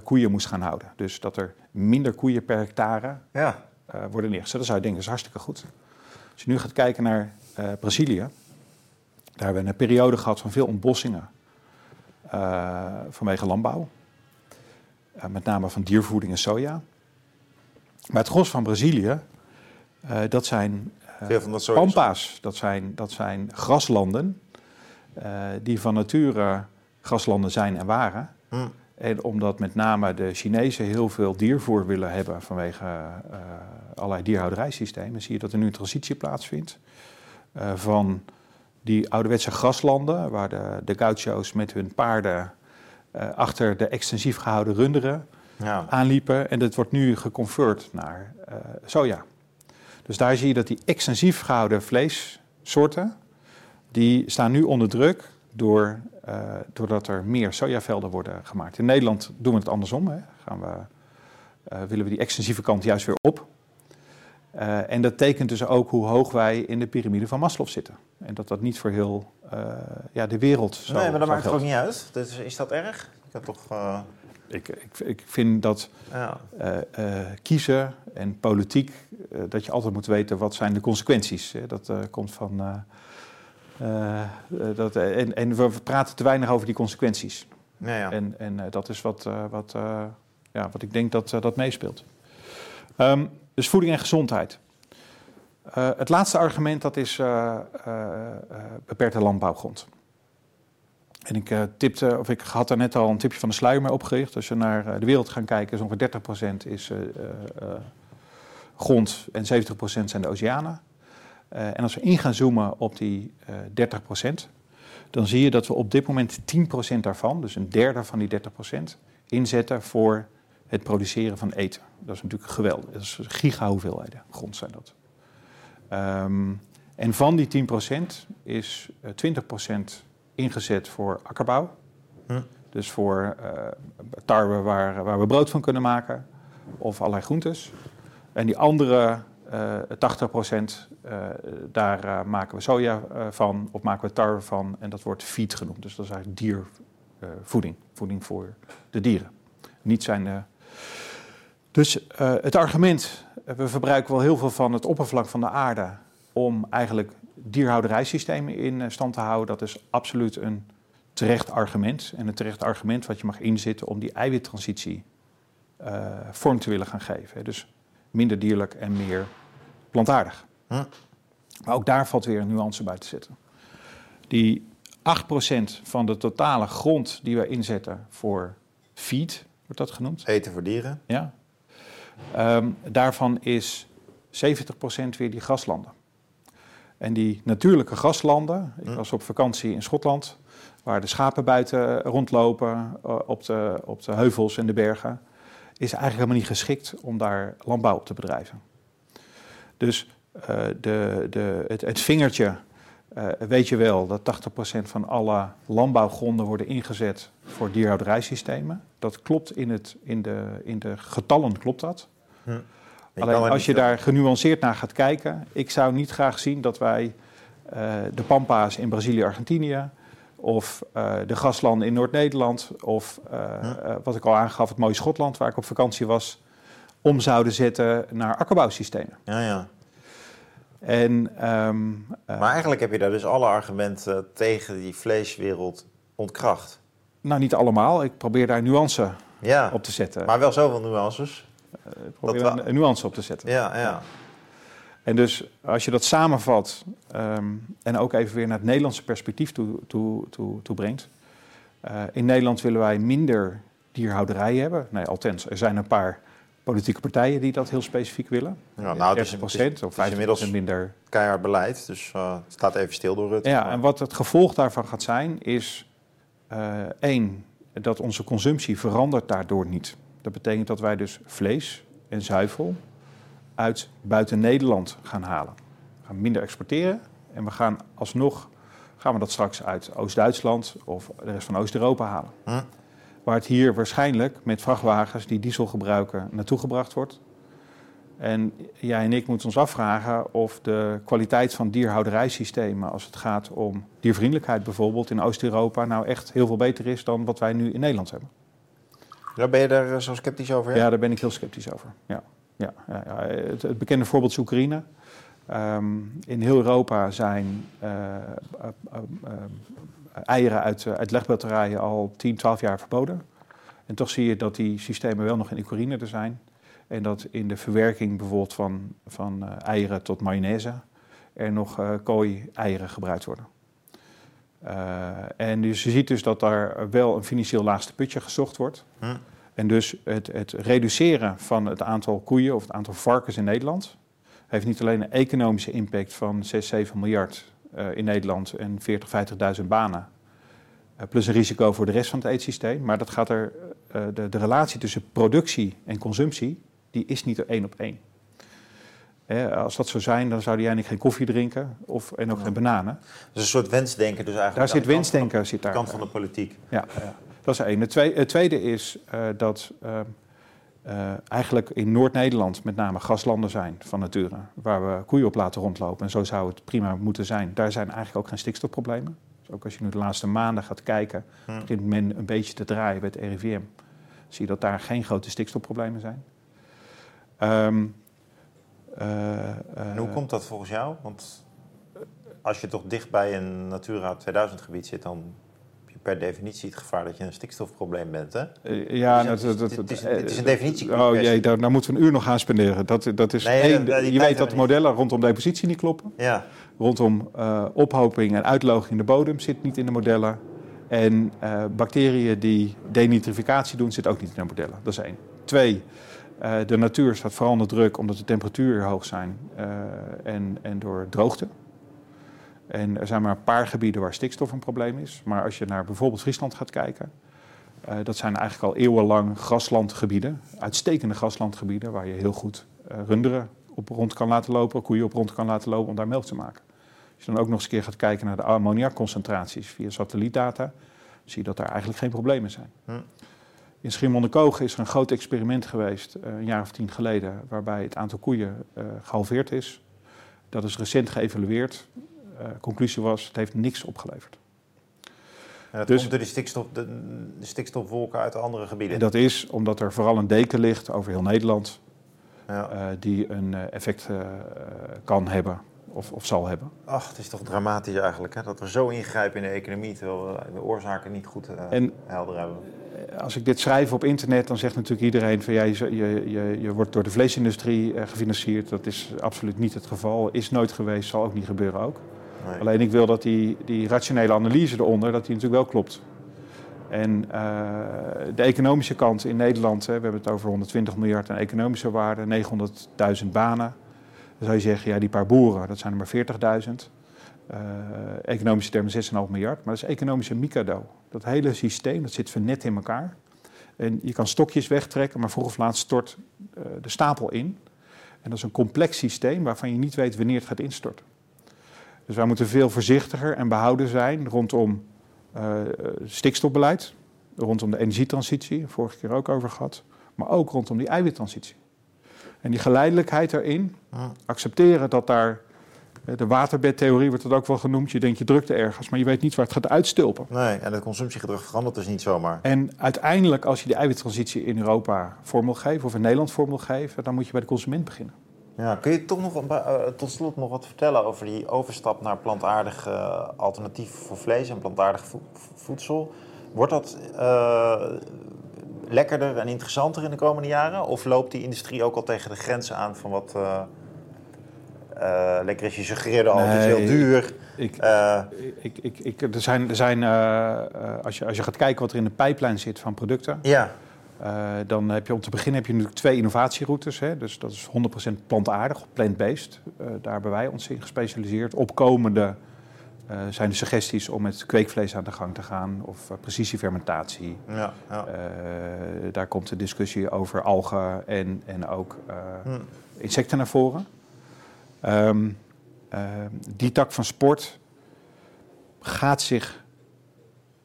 koeien moest gaan houden. Dus dat er minder koeien per hectare ja. worden neergezet. Dan zou je denken, dat is hartstikke goed. Als je nu gaat kijken naar Brazilië, daar hebben we een periode gehad van veel ontbossingen vanwege landbouw. Met name van diervoeding en soja. Maar het gros van Brazilië, dat zijn dat pampas, dat zijn, dat zijn graslanden die van nature graslanden zijn en waren. Hmm. En omdat met name de Chinezen heel veel diervoer willen hebben vanwege allerlei dierhouderijsystemen, zie je dat er nu een transitie plaatsvindt van die ouderwetse graslanden, waar de, de gaucho's met hun paarden uh, achter de extensief gehouden runderen ja. aanliepen. En dat wordt nu geconvert naar uh, soja. Dus daar zie je dat die extensief gehouden vleessoorten, die staan nu onder druk door, uh, doordat er meer sojavelden worden gemaakt. In Nederland doen we het andersom. Hè. Gaan we, willen we die extensieve kant juist weer op. Uh, en dat tekent dus ook hoe hoog wij in de piramide van Maslow zitten. En dat dat niet voor heel ja, de wereld zo Nee, maar dat maakt het ook niet uit. Dus is dat erg? Ik heb toch... Ik, ik, ik, vind dat ja. kiezen en politiek, dat je altijd moet weten wat zijn de consequenties. Dat komt van... dat, en, en, we praten te weinig over die consequenties. Ja, ja. En, en dat is wat, wat, ja, wat ik denk dat dat meespeelt. Um, dus voeding en gezondheid. Uh, het laatste argument dat is uh, uh, beperkte landbouwgrond. En ik tipte, of ik had daar net al een tipje van de sluier mee opgericht. Als je naar de wereld gaat kijken, is ongeveer 30% is grond en 70% zijn de oceanen. En als we in gaan zoomen op die 30%, dan zie je dat we op dit moment 10% daarvan, dus een derde van die 30%, inzetten voor het produceren van eten. Dat is natuurlijk geweldig. Dat is giga hoeveelheden grond zijn dat. Um, en van die 10% is 20% eh, ingezet voor akkerbouw. Hm. Dus voor uh, tarwe waar, waar we brood van kunnen maken. Of allerlei groentes. En die andere 80% daar maken we soja van. Of maken we tarwe van. En dat wordt feed genoemd. Dus dat is eigenlijk diervoeding. voeding voor de dieren. Niet zijn dus het argument, we verbruiken wel heel veel van het oppervlak van de aarde om eigenlijk dierhouderijsystemen in eh, stand te houden. Dat is absoluut een terecht argument. En een terecht argument wat je mag inzetten om die eiwittransitie vorm te willen gaan geven. Dus minder dierlijk en meer plantaardig. Huh? Maar ook daar valt weer een nuance bij te zetten. Die 8% van de totale grond die wij inzetten voor feed, wordt dat genoemd? Eten voor dieren. Ja, Um, daarvan is 70% weer die graslanden. En die natuurlijke graslanden, ik hm. was op vakantie in Schotland, waar de schapen buiten rondlopen uh, op, de, op de heuvels en de bergen, is eigenlijk helemaal niet geschikt om daar landbouw op te bedrijven. Dus uh, de, de, het, het vingertje uh, weet je wel dat 80% van alle landbouwgronden worden ingezet voor dierhouderijsystemen. Dat klopt in, het, in, de, in de getallen, klopt dat. Hm. Alleen als je daar genuanceerd naar gaat kijken, ik zou niet graag zien dat wij uh, de Pampa's in Brazilië, Argentinië, of uh, de gaslanden in Noord-Nederland, of uh, hm. wat ik al aangaf, het mooie Schotland, waar ik op vakantie was, om zouden zetten naar akkerbouwsystemen. Ja, ja. En, um, maar eigenlijk heb je daar dus alle argumenten tegen die vleeswereld ontkracht. Nou, niet allemaal. Ik probeer daar nuance ja, op te zetten. Maar wel zoveel nuances. Uh, ik probeer een, een nuance op te zetten. Ja, ja. En dus als je dat samenvat um, en ook even weer naar het Nederlandse perspectief toe, toe, toe, toe brengt. Uh, in Nederland willen wij minder dierhouderij hebben. Nee, althans, er zijn een paar politieke partijen die dat heel specifiek willen. Ja, nou, 30 procent of 50 inmiddels minder. Keihard beleid, dus uh, het staat even stil door het. Ja, en wat het gevolg daarvan gaat zijn, is uh, één, dat onze consumptie verandert daardoor niet. Dat betekent dat wij dus vlees en zuivel uit buiten Nederland gaan halen. We gaan minder exporteren en we gaan alsnog gaan we dat straks uit Oost-Duitsland of de rest van Oost-Europa halen. Hm. waar het hier waarschijnlijk met vrachtwagens die diesel gebruiken naartoe gebracht wordt. En jij en ik moeten ons afvragen of de kwaliteit van dierhouderijsystemen, als het gaat om diervriendelijkheid bijvoorbeeld in Oost-Europa, nou echt heel veel beter is dan wat wij nu in Nederland hebben. Ja, ben je daar eh, zo sceptisch over? Ja, daar ben ik heel sceptisch over. Ja. Ja, ja. Het, het, bekende voorbeeld is Oekraïne. Um, in heel Europa zijn uh, uh, uh, eieren uit, uit legbatterijen al 10, 12 jaar verboden. En toch zie je dat die systemen wel nog in Oekraïne er zijn. En dat in de verwerking bijvoorbeeld van, van eieren tot mayonaise er nog kooi-eieren gebruikt worden. en dus je ziet dus dat daar wel een financieel laagste putje gezocht wordt. Hm. En dus het, het, reduceren van het aantal koeien of het aantal varkens in Nederland heeft niet alleen een economische impact van 6, 7 miljard uh, in Nederland en 40, 50.000 banen. Uh, plus een risico voor de rest van het eetsysteem. Maar dat gaat er, uh, de, de, relatie tussen productie en consumptie, die is niet er één op één. als dat zou zijn, dan zouden jij en ik geen koffie drinken of, en ook ja. geen bananen. Dus een soort wensdenken dus eigenlijk. Daar zit wensdenken. Zit daar. kant van de politiek. Ja, ja. Dat is één. Het tweede, is uh, dat uh, uh, eigenlijk in Noord-Nederland met name gaslanden zijn van nature, waar we koeien op laten rondlopen. En zo zou het prima moeten zijn. Daar zijn eigenlijk ook geen stikstofproblemen. Dus ook als je nu de laatste maanden gaat kijken, hmm. begint men een beetje te draaien bij het RIVM. Zie je dat daar geen grote stikstofproblemen zijn. Um, en hoe komt dat volgens jou? Want als je toch dicht bij een Natura 2000 gebied zit, dan per definitie het gevaar dat je een stikstofprobleem bent, hè? Ja, dus dat, dat, het, is, het is een definitie. Oh jee, daar, daar, moeten we een uur nog gaan spenderen. Dat, dat is nee, één, je weet dat de modellen rondom depositie niet kloppen. Ja. Rondom uh, ophoping en uitloging in de bodem zit niet in de modellen. En uh, bacteriën die denitrificatie doen, zit ook niet in de modellen. Dat is één. Twee, de natuur staat vooral onder druk omdat de temperaturen hoog zijn en, en door droogte. En er zijn maar een paar gebieden waar stikstof een probleem is. Maar als je naar bijvoorbeeld Friesland gaat kijken, uh, dat zijn eigenlijk al eeuwenlang graslandgebieden, uitstekende graslandgebieden, waar je heel goed uh, runderen op rond kan laten lopen, koeien op rond kan laten lopen om daar melk te maken. Als je dan ook nog eens een keer gaat kijken naar de ammoniakconcentraties via satellietdata, zie je dat daar eigenlijk geen problemen zijn. Hm. In Schiermonnikoog is er een groot experiment geweest, uh, een jaar of tien geleden, waarbij het aantal koeien gehalveerd is. Dat is recent geëvalueerd conclusie was, het heeft niks opgeleverd. En dat dus, komt door de, stikstof, de, de, stikstofwolken uit andere gebieden? En dat is omdat er vooral een deken ligt over heel Nederland... Ja. Uh, die een uh, effect kan hebben of, of, zal hebben. Ach, het is toch dramatisch eigenlijk, hè? dat we zo ingrijpen in de economie... terwijl we de oorzaken niet goed en, helder hebben. Als ik dit schrijf op internet, dan zegt natuurlijk iedereen... van ja, je, je, je wordt door de vleesindustrie gefinancierd. Dat is absoluut niet het geval, is nooit geweest, zal ook niet gebeuren ook. Alleen ik wil dat die, die rationele analyse eronder, dat die natuurlijk wel klopt. En uh, de economische kant in Nederland, hè, we hebben het over 120 miljard aan economische waarde, 900.000 banen. Dan zou je zeggen, ja, die paar boeren, dat zijn er maar 40.000. Uh, economische termen 6,5 miljard, maar dat is economische mikado. Dat hele systeem, dat zit net in elkaar. En je kan stokjes wegtrekken, maar vroeg of laat stort uh, de stapel in. En dat is een complex systeem waarvan je niet weet wanneer het gaat instorten. Dus wij moeten veel voorzichtiger en behouden zijn rondom uh, stikstofbeleid, rondom de energietransitie, vorige keer ook over gehad, maar ook rondom die eiwittransitie. En die geleidelijkheid erin, accepteren dat daar, de waterbedtheorie wordt dat ook wel genoemd, je denkt je drukt ergens, maar je weet niet waar het gaat uitstulpen. Nee, en het consumptiegedrag verandert dus niet zomaar. En uiteindelijk, als je die eiwittransitie in Europa vorm wil geven, of in Nederland vorm wil geven, dan moet je bij de consument beginnen. Ja, kun je toch nog uh, tot slot nog wat vertellen over die overstap naar plantaardig uh, alternatief voor vlees en plantaardig vo voedsel? Wordt dat uh, lekkerder en interessanter in de komende jaren? Of loopt die industrie ook al tegen de grenzen aan van wat lekker is? Je suggereerde al, nee, het is heel duur. Ik, ik, ik, ik, er zijn, er zijn als, je, als je gaat kijken wat er in de pijplijn zit van producten... Ja uh, dan heb je om te beginnen heb je natuurlijk twee innovatieroutes. Hè? Dus dat is 100% plantaardig, plant-based. Uh, daar hebben wij ons in gespecialiseerd. Opkomende uh, zijn de suggesties om met kweekvlees aan de gang te gaan of precisiefermentatie. Ja, ja. daar komt de discussie over algen en, en ook hm. insecten naar voren. Um, die tak van sport gaat zich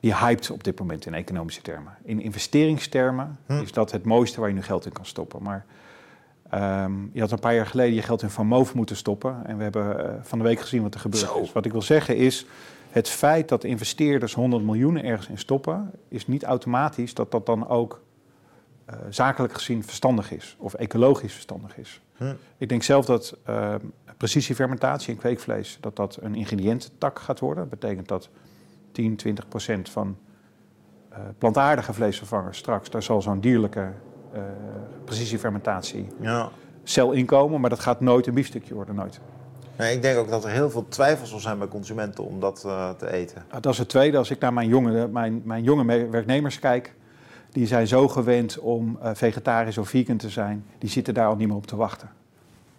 die hypt op dit moment in economische termen. In investeringstermen Hm. is dat het mooiste waar je nu geld in kan stoppen. Maar ehm, je had een paar jaar geleden je geld in Van Moof moeten stoppen. En we hebben eh, van de week gezien wat er gebeurd Zo. is. Wat ik wil zeggen is, het feit dat investeerders 100 miljoen ergens in stoppen... is niet automatisch dat dat dan ook eh, zakelijk gezien verstandig is. Of ecologisch verstandig is. Hm. Ik denk zelf dat eh, precisiefermentatie in kweekvlees... dat dat een ingrediëntentak gaat worden. Dat betekent dat 10, 20 procent van eh, plantaardige vleesvervangers straks... daar zal zo'n dierlijke eh, precisiefermentatie Ja. cel inkomen. Maar dat gaat nooit een biefstukje worden, nooit. Nee, ik denk ook dat er heel veel twijfel zal zijn bij consumenten om dat eh, te eten. Nou, dat is het tweede. Als ik naar mijn jonge, mijn, mijn jonge me- werknemers kijk... die zijn zo gewend om vegetarisch of vegan te zijn... die zitten daar al niet meer op te wachten.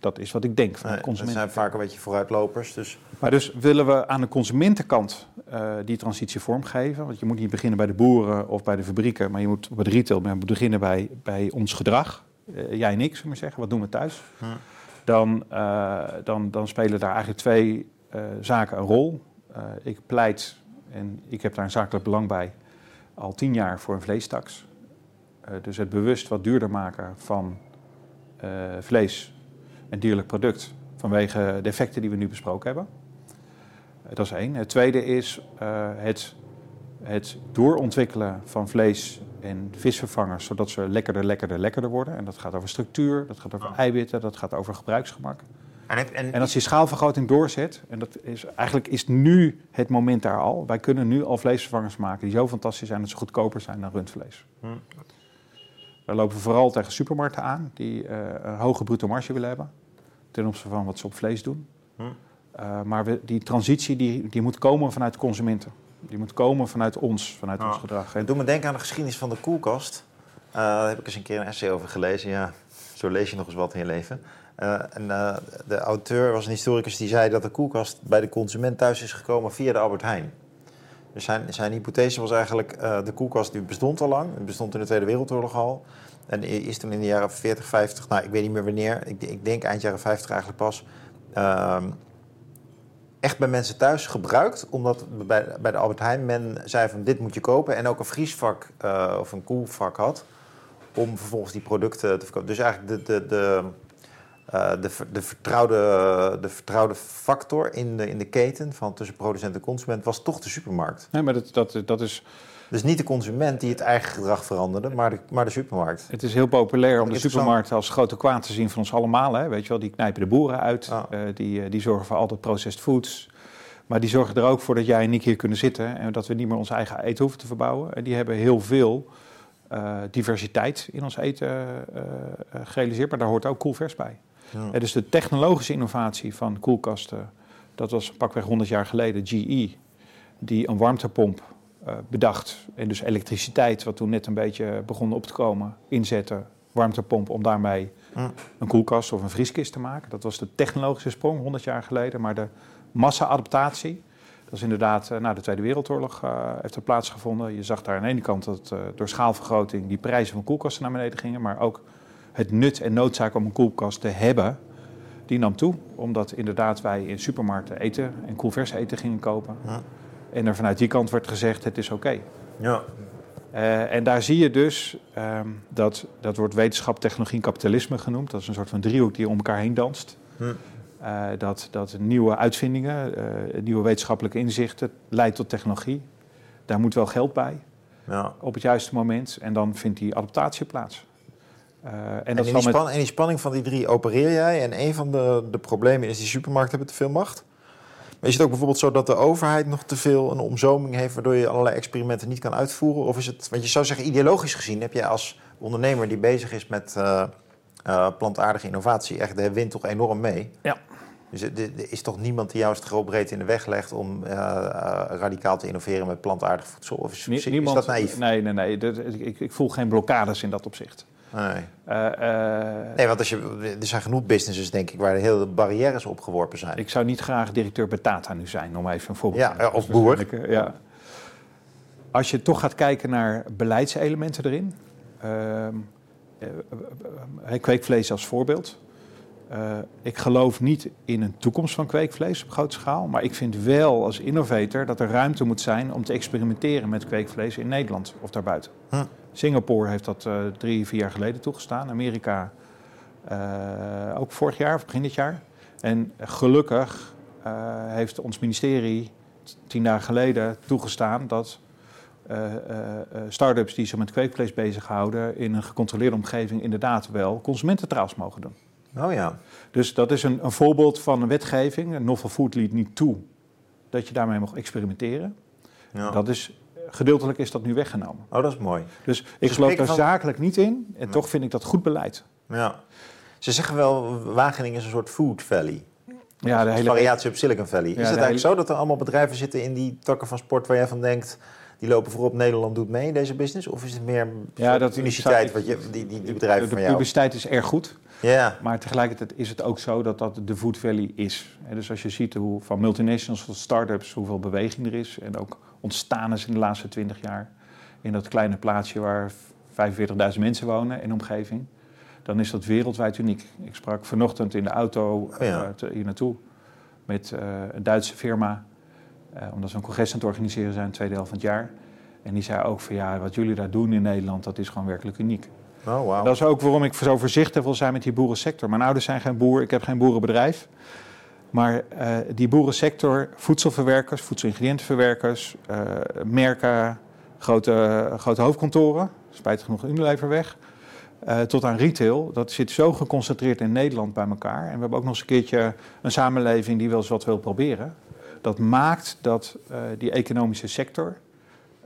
Dat is wat ik denk van de dat consument. zijn vaak een beetje vooruitlopers. Dus Maar dus willen we aan de consumentenkant eh, die transitie vormgeven. Want je moet niet beginnen bij de boeren of bij de fabrieken, maar je moet bij de retail maar je moet beginnen bij, bij ons gedrag. Eh, jij en ik, zullen we maar zeggen. Wat doen we thuis? Hm. Dan, eh, dan, dan spelen daar eigenlijk twee zaken een rol. Ik pleit, en ik heb daar een zakelijk belang bij, al tien jaar voor een vleestaks. Dus het bewust wat duurder maken van vlees en dierlijk product vanwege de effecten die we nu besproken hebben. Eh, Dat is één. Het tweede is eh, het, het doorontwikkelen van vlees- en visvervangers, zodat ze lekkerder, lekkerder, lekkerder worden. En dat gaat over structuur, dat gaat over eiwitten, dat gaat over gebruiksgemak. en, heb- en, En als je schaalvergroting doorzet, en dat is, eigenlijk is nu het moment daar al. Wij kunnen nu al vleesvervangers maken die zo fantastisch zijn dat ze goedkoper zijn dan rundvlees. Hm. Daar lopen we vooral tegen supermarkten aan die eh, een hoge bruto marge willen hebben ten opzichte van wat ze op vlees doen. Hm. Uh, maar we, die transitie die, die moet komen vanuit de consumenten. Die moet komen vanuit ons, vanuit Ja. ons gedrag. En doet me denken aan de geschiedenis van de koelkast. Eh, daar heb ik eens een keer een essay over gelezen. Ja, zo lees je nog eens wat in je leven. Eh, en eh, de auteur was een historicus die zei dat de koelkast bij de consument thuis is gekomen via de Albert Heijn. Dus zijn, zijn hypothese was eigenlijk, eh, de koelkast die bestond al lang. Het bestond in de Tweede Wereldoorlog al. En is toen in de jaren 40, 50, nou ik weet niet meer wanneer, ik, ik denk eind jaren 50 eigenlijk pas, ehm, echt bij mensen thuis gebruikt. Omdat bij, bij de Albert Heijn men zei van dit moet je kopen. En ook een vriesvak eh, of een koelvak had. Om vervolgens die producten te verkopen. Dus eigenlijk de, de, de, eh, de, de, vertrouwde, de vertrouwde factor in de, in de keten van tussen producent en consument was toch de supermarkt. nee, maar dat, dat, dat is, Dus niet de consument die het eigen gedrag veranderde, maar de, maar de supermarkt. het is heel populair om de supermarkt als grote kwaad te zien van ons allemaal. Hè? Weet je wel, die knijpen de boeren uit, eh, die, eh, die zorgen voor altijd processed foods. Maar die zorgen er ook voor dat jij en ik hier kunnen zitten en dat we niet meer ons eigen eten hoeven te verbouwen. En die hebben heel veel eh, diversiteit in ons eten eh, eh, gerealiseerd, maar daar hoort ook koelvers bij. Ja. Dus de technologische innovatie van koelkasten, dat was pakweg 100 jaar geleden GE, die een warmtepomp eh, bedacht. En dus elektriciteit, wat toen net een beetje begon op te komen, inzetten, warmtepomp, om daarmee een koelkast of een vrieskist te maken. Dat was de technologische sprong 100 jaar geleden. Maar de massa-adaptatie, dat is inderdaad eh, na de Tweede Wereldoorlog eh, heeft er plaatsgevonden. Je zag daar aan de ene kant dat door schaalvergroting die prijzen van koelkasten naar beneden gingen, maar ook het nut en noodzaak om een koelkast te hebben, die nam toe. Omdat inderdaad wij in supermarkten eten en koelvers eten gingen kopen. Ja. En er vanuit die kant werd gezegd, het is oké. Ja. Eh, en daar zie je dus, ehm, dat, dat wordt wetenschap, technologie en kapitalisme genoemd. Dat is een soort van driehoek die om elkaar heen danst. Hm. Eh, dat, dat nieuwe uitvindingen, eh, nieuwe wetenschappelijke inzichten leidt tot technologie. Daar moet wel geld bij Ja. op het juiste moment. En dan vindt die adaptatie plaats. Eh, en En, dat in die met, spanning van die drie opereer jij. En een van de, de problemen is die supermarkten hebben te veel macht. Maar is het ook bijvoorbeeld zo dat de overheid nog te veel een omzoming heeft... waardoor je allerlei experimenten niet kan uitvoeren? Of is het, want je zou zeggen, ideologisch gezien heb je als ondernemer die bezig is met eh, eh, plantaardige innovatie... echt de wint toch enorm mee? Ja. Dus er er is toch niemand die jou het breed in de weg legt... om radicaal te innoveren met plantaardig voedsel? Of is, nie- is niemand, dat naïef? Nee, nee, nee. Dat- ik, ik voel geen blokkades in dat opzicht. Nee. Eh, eh, Nee, want als je, er zijn genoeg businesses, denk ik, waar heel veel barrières opgeworpen zijn. Ik zou niet graag directeur bij Tata nu zijn, om even een voorbeeld Ja, te nemen. of Dat is boer. eh, Ja. Als je toch gaat kijken naar beleidselementen erin. ehm, eh, eh, eh, kweekvlees als voorbeeld. Ik geloof niet in een toekomst van kweekvlees op grote schaal. Maar ik vind wel als innovator dat er ruimte moet zijn om te experimenteren met kweekvlees in Nederland of daarbuiten. Hm. Singapore heeft dat uh, drie, vier jaar geleden toegestaan. Amerika uh, ook vorig jaar of begin dit jaar. En gelukkig heeft ons ministerie tien dagen geleden toegestaan dat start-ups die zich met kweekvlees bezighouden in een gecontroleerde omgeving inderdaad wel consumententraals mogen doen. Oh ja. Dus dat is een, een voorbeeld van een wetgeving. Novel Food liet niet toe dat je daarmee mag experimenteren. Ja. Dat is, gedeeltelijk is dat nu weggenomen. Oh, dat is mooi. Dus ik geloof daar zakelijk niet in. En toch vind ik dat goed beleid. Ja. Ze zeggen wel, Wageningen is een soort food valley. Ja, de hele... variatie op Silicon Valley. is het eigenlijk zo dat er allemaal bedrijven zitten in die takken van sport waar jij van denkt die lopen voorop. Nederland doet mee in deze business? Of is het meer ja, dat, uniciteit, wat je, die, die, die bedrijven de, van jou? De publiciteit is erg goed. Maar tegelijkertijd is het ook zo dat dat de food valley is. dus als je ziet hoe, van multinationals tot start-ups, hoeveel beweging er is... en ook ontstaan is in de laatste twintig jaar... in dat kleine plaatsje waar 45.000 mensen wonen in de omgeving... dan is dat wereldwijd uniek. Ik sprak vanochtend in de auto oh ja. uh, hier naartoe met uh, een Duitse firma... Uh, omdat ze een congres aan het organiseren zijn, tweede helft van het jaar. En die zei ook van ja, wat jullie daar doen in Nederland, dat is gewoon werkelijk uniek. Oh, wow. Dat is ook waarom ik zo voorzichtig wil zijn met die boerensector. Mijn ouders zijn geen boer, ik heb geen boerenbedrijf. Maar uh, die boerensector, voedselverwerkers, voedselingrediëntenverwerkers, uh, merken, grote, grote hoofdkantoren, spijtig genoeg Unilever weg, uh, tot aan retail, dat zit zo geconcentreerd in Nederland bij elkaar. En we hebben ook nog eens een keertje een samenleving die wel eens wat wil proberen dat maakt dat die economische sector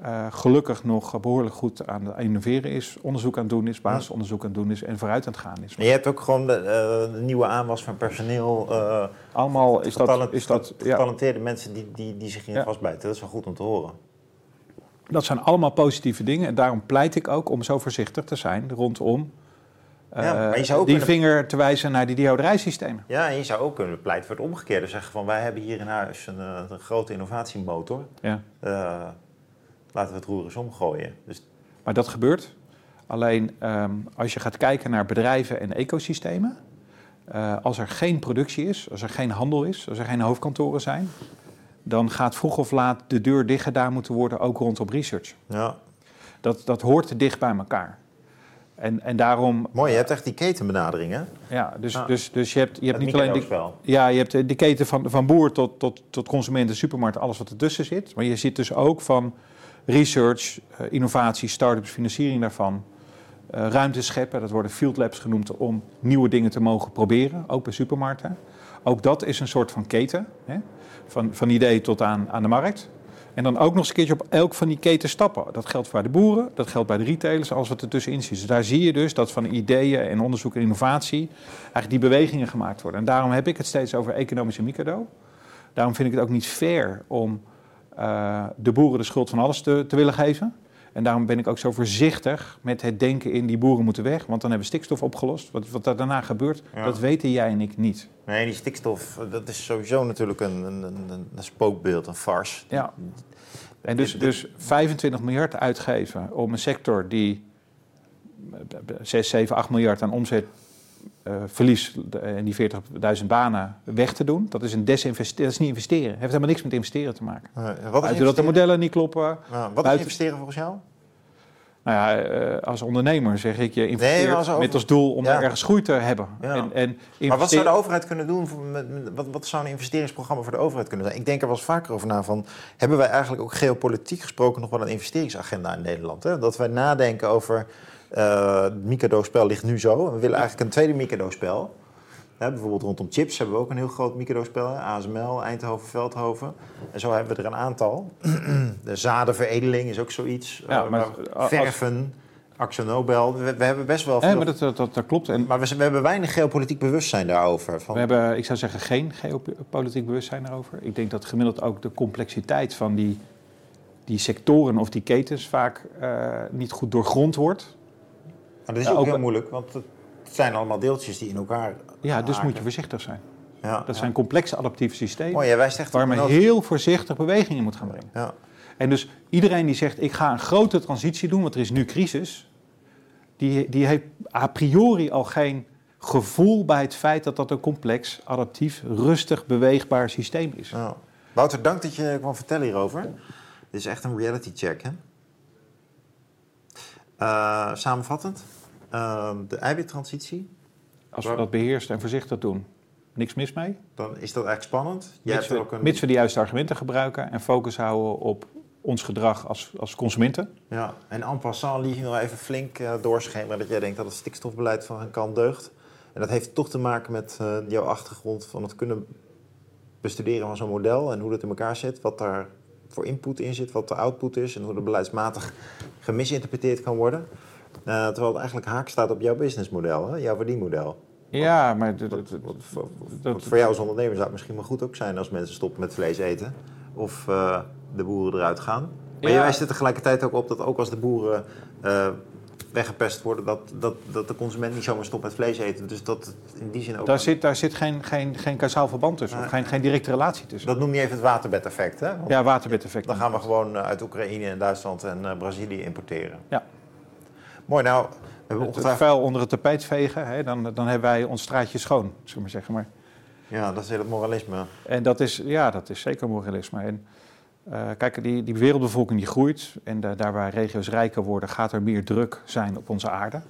uh, gelukkig nog behoorlijk goed aan het innoveren is, onderzoek aan het doen is, basisonderzoek aan het doen is en vooruit aan het gaan is. En je hebt ook gewoon de, uh, de nieuwe aanwas van personeel. Allemaal is dat, is dat getalenteerde ja. mensen die, die, die zich hier ja. vastbijten. Dat is wel goed om te horen. Dat zijn allemaal positieve dingen en daarom pleit ik ook om zo voorzichtig te zijn rondom ja, maar je zou ook die vinger te wijzen naar die dihouderijsystemen. Ja, en je zou ook kunnen pleiten voor het omgekeerde. Zeggen van wij hebben hier in huis een, eh, een grote innovatiemotor. Ja. Laten we het roer eens omgooien. Dus... Maar dat gebeurt. Alleen um, als je gaat kijken naar bedrijven en ecosystemen. Uh, als er geen productie is, als er geen handel is, als er geen hoofdkantoren zijn. dan gaat vroeg of laat de deur dicht gedaan moeten worden, ook rondom research. Ja. Dat, dat hoort te dicht bij elkaar. En, en daarom... Mooi, je hebt echt die ketenbenadering, hè? Ja, dus, dus, dus je hebt, je hebt niet alleen... Die, ja, je hebt de keten van, van boer tot, tot, tot consument en supermarkt, alles wat ertussen zit. Maar je ziet dus ook van research, uh, innovatie, start-ups, financiering daarvan... Uh, ruimte scheppen, dat worden field labs genoemd, om nieuwe dingen te mogen proberen, ook bij supermarkten. Ook dat is een soort van keten, hè? Van, van idee tot aan, aan de markt. En dan ook nog eens een keertje op elk van die keten stappen. Dat geldt voor de boeren, dat geldt bij de retailers, alles wat er tussenin zit. Dus daar zie je dus dat van ideeën en onderzoek en innovatie eigenlijk die bewegingen gemaakt worden. En daarom heb ik het steeds over economische micro. Daarom vind ik het ook niet fair om de boeren de schuld van alles te, te willen geven. En daarom ben ik ook zo voorzichtig met het denken in die boeren moeten weg. Want dan hebben we stikstof opgelost. Wat, wat er daarna gebeurt, dat weten jij en ik niet. Nee, die stikstof, dat is sowieso natuurlijk een, een, een, een spookbeeld, een farce. Ja. En dus, dus 25 miljard uitgeven om een sector die 6, 7, 8 miljard aan omzet uh, verlies en die 40.000 banen weg te doen. Dat is, een desinvesteren, dat is niet investeren. Het heeft helemaal niks met investeren te maken. Uh, wat is dat de modellen niet kloppen. Uh, wat is investeren volgens jou? Nou ja, eh, als ondernemer zeg ik, je investeert nee, als met als doel om ergens groei te hebben. Ja. En, en Maar wat zou de overheid kunnen doen? Met, wat, wat, zou een investeringsprogramma voor de overheid kunnen zijn? Ik denk er wel eens vaker over na van... hebben wij eigenlijk ook geopolitiek gesproken nog wel een investeringsagenda in Nederland? Hè? Dat wij nadenken over uh, het Mikado-spel ligt nu zo. We willen eigenlijk een tweede Mikado-spel. bijvoorbeeld rondom chips hebben we ook een heel groot Mikado-spel. ASML, Eindhoven, Veldhoven. En zo hebben we er een aantal. De zadenveredeling is ook zoiets. Ja, uh, maar, verven, Axel Nobel. We, we, hebben best wel veel... Ja, maar dat, dat, dat, klopt. En maar we, we, hebben weinig geopolitiek bewustzijn daarover. Van... We hebben, ik zou zeggen, geen geopolitiek bewustzijn daarover. Ik denk dat gemiddeld ook de complexiteit van die, die sectoren of die ketens vaak uh, niet goed doorgrond wordt. Maar dat is ook, ook heel moeilijk, want het zijn allemaal deeltjes die in elkaar. Ja, dus moet je voorzichtig zijn. Ja, dat zijn complexe adaptieve systemen. Echt waar men heel voorzichtig bewegingen moet gaan brengen. Ja. En dus iedereen die zegt: ik ga een grote transitie doen, want er is nu crisis, die, die heeft a priori al geen gevoel bij het feit dat dat een complex, adaptief, rustig, beweegbaar systeem is. Nou, Wouter, dank dat je kwam vertellen hierover. Dit is echt een reality check, hè? Uh, samenvattend, uh, de eiwittransitie. Als we dat beheerst en voorzichtig doen, niks mis mee. Dan is dat eigenlijk spannend. Jij mits, we, ook een... mits we de juiste argumenten gebruiken en focus houden op ons gedrag als, als consumenten. Ja, en en passant liet je nog even flink uh, doorschemeren dat jij denkt dat het stikstofbeleid van een kant deugt. En dat heeft toch te maken met uh, jouw achtergrond van het kunnen bestuderen van zo'n model en hoe dat in elkaar zit, wat daar voor input in zit, wat de output is en hoe dat beleidsmatig gemisinterpreteerd kan worden. Uh, terwijl het eigenlijk haak staat op jouw businessmodel, hè? jouw verdienmodel. Ja, maar... Dat, voor jou als ondernemer zou het misschien wel goed ook zijn als mensen stoppen met vlees eten. Of uh, de boeren eruit gaan. Maar ja. je wijst er tegelijkertijd ook op dat ook als de boeren uh, weggepest worden, dat, dat, dat de consument niet zomaar stopt met vlees eten. Dus dat in die zin ook. Daar zit, daar zit geen, geen, geen kausaal verband tussen, of geen, geen directe relatie tussen. Dat noem je even het waterbedeffect, hè? Want ja, waterbedeffect. Dan gaan we gewoon uit Oekraïne en Duitsland en uh, Brazilië importeren. Ja. Mooi, nou. We hebben het, het vuil onder het tapijt vegen, hè, dan, dan hebben wij ons straatje schoon, zullen we maar zeggen. Maar... Ja, dat is heel het moralisme. En dat is, ja, dat is zeker moralisme. En, uh, kijk, die, die wereldbevolking die groeit en de, daar waar regio's rijker worden, gaat er meer druk zijn op onze aarde.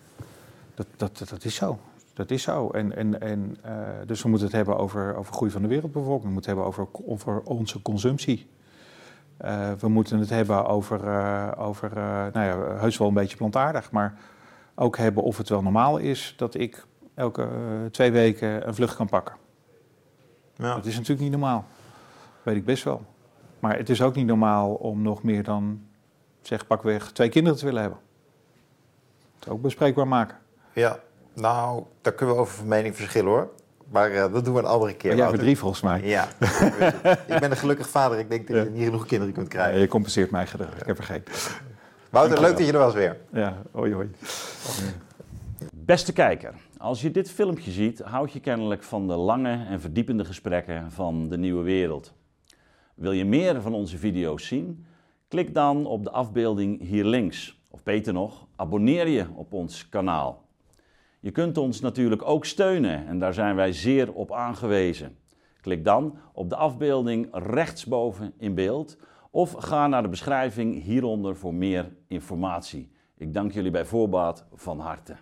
Dat, dat, dat, dat is zo. Dat is zo. En, en, en, uh, dus we moeten het hebben over, over groei van de wereldbevolking. We moeten het hebben over, over onze consumptie. Uh, we moeten het hebben over, over nou ja, heus wel een beetje plantaardig, maar ook hebben of het wel normaal is dat ik elke twee weken een vlucht kan pakken. Ja. Dat is natuurlijk niet normaal. Weet ik best wel. Maar het is ook niet normaal om nog meer dan, zeg pakweg, twee kinderen te willen hebben. Dat ook bespreekbaar maken. Ja, nou, daar kunnen we over van mening verschillen hoor. Maar uh, dat doen we een andere keer. Maar jij hebt drie volgens mij. Ja. ik ben een gelukkig vader. Ik denk dat je niet genoeg kinderen kunt krijgen. Ja, je compenseert mij gedrag. Ik heb er geen. Wouter, leuk dat je er was weer. Ja, hoi hoi. Beste kijker, als je dit filmpje ziet, houd je kennelijk van de lange en verdiepende gesprekken van de nieuwe wereld. Wil je meer van onze video's zien? Klik dan op de afbeelding hier links. Of beter nog, abonneer je op ons kanaal. Je kunt ons natuurlijk ook steunen en daar zijn wij zeer op aangewezen. Klik dan op de afbeelding rechtsboven in beeld of ga naar de beschrijving hieronder voor meer informatie. Ik dank jullie bij voorbaat van harte.